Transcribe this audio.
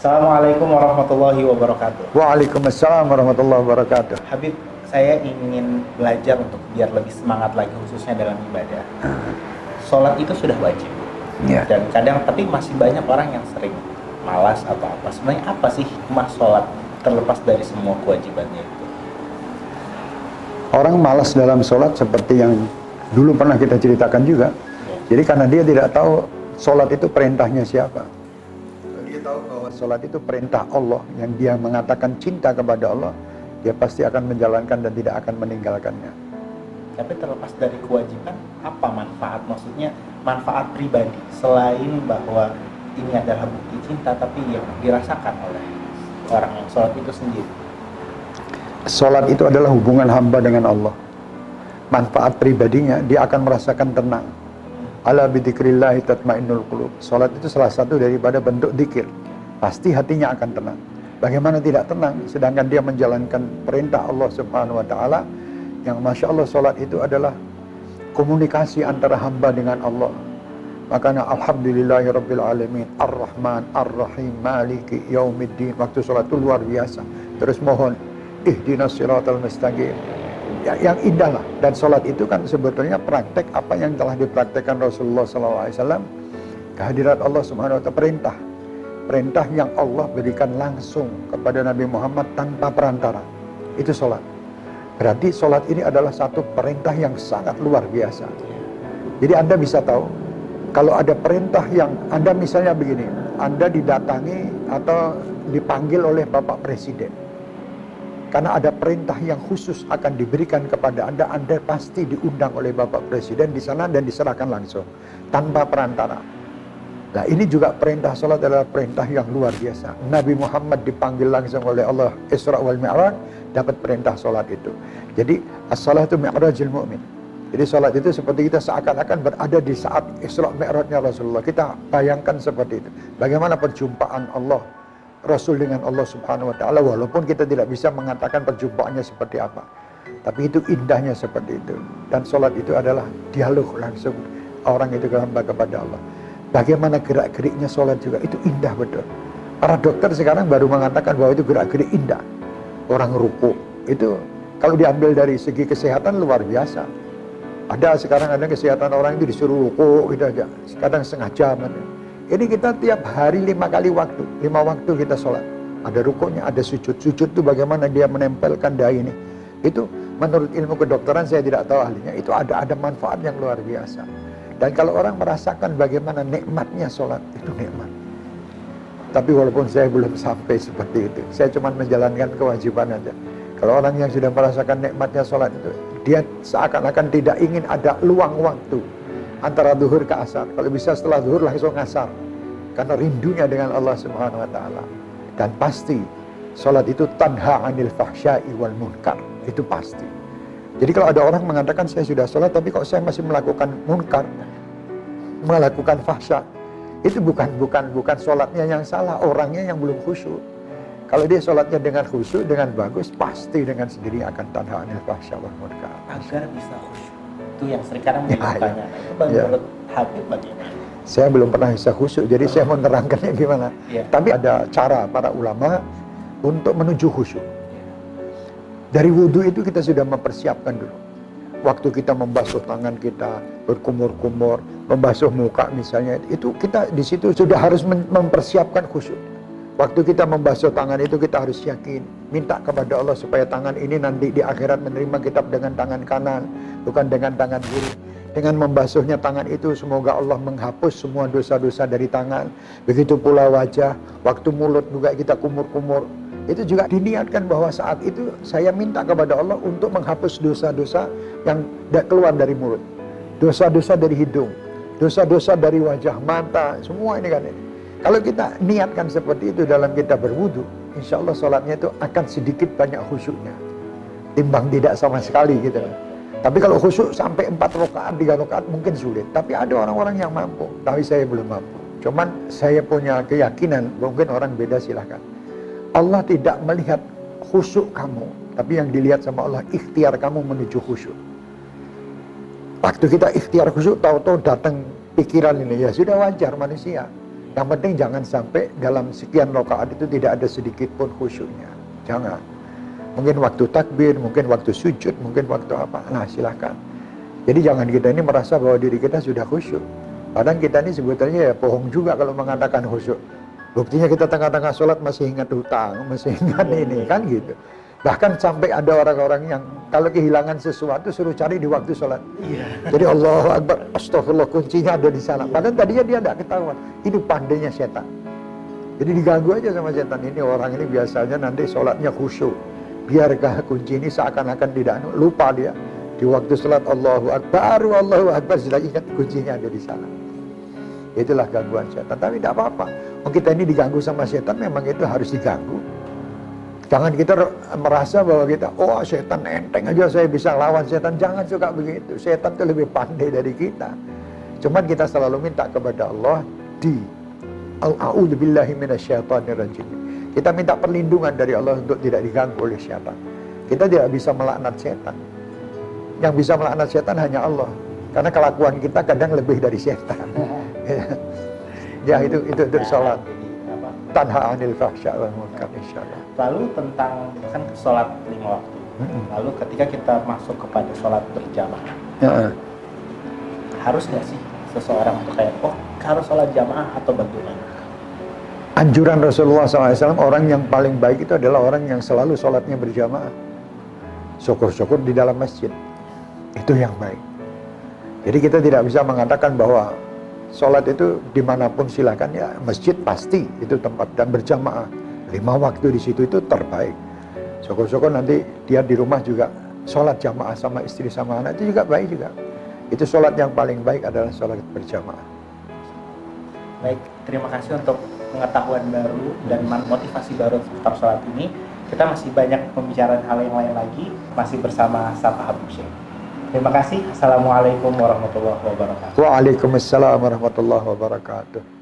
Assalamualaikum warahmatullahi wabarakatuh. Waalaikumsalam warahmatullahi wabarakatuh. Habib, saya ingin belajar untuk biar lebih semangat lagi khususnya dalam ibadah. Sholat itu sudah wajib. Ya. Dan kadang tapi masih banyak orang yang sering malas atau apa. Sebenarnya apa sih hikmah sholat terlepas dari semua kewajibannya itu? Orang malas dalam sholat seperti yang dulu pernah kita ceritakan juga. Ya. Jadi karena dia tidak tahu sholat itu perintahnya siapa. Bahwa sholat itu perintah Allah yang dia mengatakan cinta kepada Allah, dia pasti akan menjalankan dan tidak akan meninggalkannya. Tapi terlepas dari kewajiban, apa manfaat? Maksudnya manfaat pribadi selain bahwa ini adalah bukti cinta, tapi yang dirasakan oleh orang yang sholat itu sendiri. Sholat itu adalah hubungan hamba dengan Allah. Manfaat pribadinya, dia akan merasakan tenang. Ala bidzikrillahi tatmainnul qulub. Salat itu salah satu daripada bentuk zikir. Pasti hatinya akan tenang. Bagaimana tidak tenang sedangkan dia menjalankan perintah Allah Subhanahu wa taala yang Masya Allah salat itu adalah komunikasi antara hamba dengan Allah. Makanya alhamdulillahi rabbil alamin ar-rahman ar-rahim maliki yaumiddin. Waktu salat itu luar biasa. Terus mohon ihdinas siratal mustaqim ya, yang indah lah. Dan sholat itu kan sebetulnya praktek apa yang telah dipraktekkan Rasulullah SAW. Kehadirat Allah Subhanahu Wa Taala perintah, perintah yang Allah berikan langsung kepada Nabi Muhammad tanpa perantara. Itu sholat. Berarti sholat ini adalah satu perintah yang sangat luar biasa. Jadi Anda bisa tahu, kalau ada perintah yang Anda misalnya begini, Anda didatangi atau dipanggil oleh Bapak Presiden karena ada perintah yang khusus akan diberikan kepada Anda, Anda pasti diundang oleh Bapak Presiden di sana dan diserahkan langsung tanpa perantara. Nah ini juga perintah sholat adalah perintah yang luar biasa. Nabi Muhammad dipanggil langsung oleh Allah Isra wal Mi'raj dapat perintah sholat itu. Jadi as-salatu mi'rajil mu'min. Jadi sholat itu seperti kita seakan-akan berada di saat Isra Mi'rajnya Rasulullah. Kita bayangkan seperti itu. Bagaimana perjumpaan Allah Rasul dengan Allah Subhanahu wa taala walaupun kita tidak bisa mengatakan perjumpaannya seperti apa. Tapi itu indahnya seperti itu. Dan sholat itu adalah dialog langsung orang itu hamba kepada Allah. Bagaimana gerak-geriknya sholat juga itu indah betul. Para dokter sekarang baru mengatakan bahwa itu gerak-gerik indah. Orang ruku itu kalau diambil dari segi kesehatan luar biasa. Ada sekarang ada kesehatan orang itu disuruh ruku gitu aja. Kadang setengah jam. Ini kita tiap hari lima kali waktu, lima waktu kita sholat. Ada rukunya, ada sujud. Sujud itu bagaimana dia menempelkan dahi ini. Itu menurut ilmu kedokteran saya tidak tahu ahlinya. Itu ada ada manfaat yang luar biasa. Dan kalau orang merasakan bagaimana nikmatnya sholat, itu nikmat. Tapi walaupun saya belum sampai seperti itu, saya cuma menjalankan kewajiban aja. Kalau orang yang sudah merasakan nikmatnya sholat itu, dia seakan-akan tidak ingin ada luang waktu antara duhur ke asar. Kalau bisa setelah duhur langsung asar. Karena rindunya dengan Allah Subhanahu wa taala. Dan pasti salat itu tanha anil fahsya'i wal munkar. Itu pasti. Jadi kalau ada orang mengatakan saya sudah sholat tapi kok saya masih melakukan munkar, melakukan fahsya, itu bukan bukan bukan sholatnya yang salah, orangnya yang belum khusyuk. Kalau dia sholatnya dengan khusyuk, dengan bagus, pasti dengan sendiri akan tanha anil fahsya wal munkar. Agar bisa khusyuk. Itu yang sekarang Ya, menjadi ya. pertanyaan. Itu Ya. menurut Habib bagaimana? Saya belum pernah bisa khusyuk, jadi saya mau menerangkannya gimana. Ya. Tapi ada cara para ulama untuk menuju khusyuk. Dari wudhu itu kita sudah mempersiapkan dulu. Waktu kita membasuh tangan kita, berkumur-kumur, membasuh muka misalnya, itu kita di situ sudah harus mempersiapkan khusyuk. Waktu kita membasuh tangan itu kita harus yakin, minta kepada Allah supaya tangan ini nanti di akhirat menerima kitab dengan tangan kanan, bukan dengan tangan kiri. Dengan membasuhnya tangan itu semoga Allah menghapus semua dosa-dosa dari tangan. Begitu pula wajah, waktu mulut juga kita kumur-kumur. Itu juga diniatkan bahwa saat itu saya minta kepada Allah untuk menghapus dosa-dosa yang tidak keluar dari mulut. Dosa-dosa dari hidung, dosa-dosa dari wajah, mata, semua ini kan. Kalau kita niatkan seperti itu dalam kita berwudu, insya Allah sholatnya itu akan sedikit banyak khusyuknya. Timbang tidak sama sekali gitu. Tapi kalau khusyuk sampai 4 rakaat, 3 rakaat mungkin sulit. Tapi ada orang-orang yang mampu. Tapi saya belum mampu. Cuman saya punya keyakinan, mungkin orang beda silahkan. Allah tidak melihat khusyuk kamu. Tapi yang dilihat sama Allah, ikhtiar kamu menuju khusyuk. Waktu kita ikhtiar khusyuk, tahu-tahu datang pikiran ini, ya sudah wajar manusia. Yang penting jangan sampai dalam sekian rakaat itu tidak ada sedikit pun khusyuknya. Jangan. Mungkin waktu takbir, mungkin waktu sujud, mungkin waktu apa. Nah silahkan. Jadi jangan kita ini merasa bahwa diri kita sudah khusyuk. Padahal kita ini sebetulnya ya bohong juga kalau mengatakan khusyuk. Buktinya kita tengah-tengah sholat masih ingat hutang, masih ingat ini, kan gitu. Bahkan sampai ada orang-orang yang kalau kehilangan sesuatu suruh cari di waktu sholat. Iya. Jadi Allah Akbar, astagfirullah kuncinya ada di sana. Padahal tadinya dia tidak ketahuan. Itu pandainya setan. Jadi diganggu aja sama setan ini orang ini biasanya nanti sholatnya khusyuk. Biarkah kunci ini seakan-akan tidak lupa dia. Di waktu sholat Allahu Akbar, baru Allahu Akbar sudah ingat kuncinya ada di sana. Itulah gangguan setan. Tapi tidak apa-apa. Kita ini diganggu sama setan memang itu harus diganggu. Jangan kita merasa bahwa kita, oh setan enteng aja saya bisa lawan setan. Jangan suka begitu. Setan itu lebih pandai dari kita. Cuman kita selalu minta kepada Allah di A'udzu billahi minasyaitonir rajim. Kita minta perlindungan dari Allah untuk tidak diganggu oleh setan. Kita tidak bisa melaknat setan. Yang bisa melaknat setan hanya Allah. Karena kelakuan kita kadang lebih dari setan. ya itu itu untuk sholat tanha anil fahsya wal munkar insyaallah. Lalu tentang kan sholat lima waktu. Lalu ketika kita masuk kepada sholat berjamaah, Ya, harus nggak sih seseorang tuh kayak oh harus sholat jamaah atau bagaimana? Anjuran Rasulullah SAW orang yang paling baik itu adalah orang yang selalu sholatnya berjamaah. Syukur-syukur di dalam masjid. Itu yang baik. Jadi kita tidak bisa mengatakan bahwa sholat itu di mana pun silakan ya masjid pasti itu tempat dan berjamaah lima waktu di situ itu terbaik. Syukur-syukur nanti dia di rumah juga sholat jamaah sama istri sama anak itu juga baik juga. Itu sholat yang paling baik adalah sholat berjamaah. Baik, terima kasih untuk pengetahuan baru dan motivasi baru seputar sholat ini. Kita masih banyak pembicaraan hal yang lain lagi, masih bersama Safa Habib. Terima kasih. Assalamualaikum warahmatullahi wabarakatuh. Waalaikumsalam warahmatullahi wabarakatuh.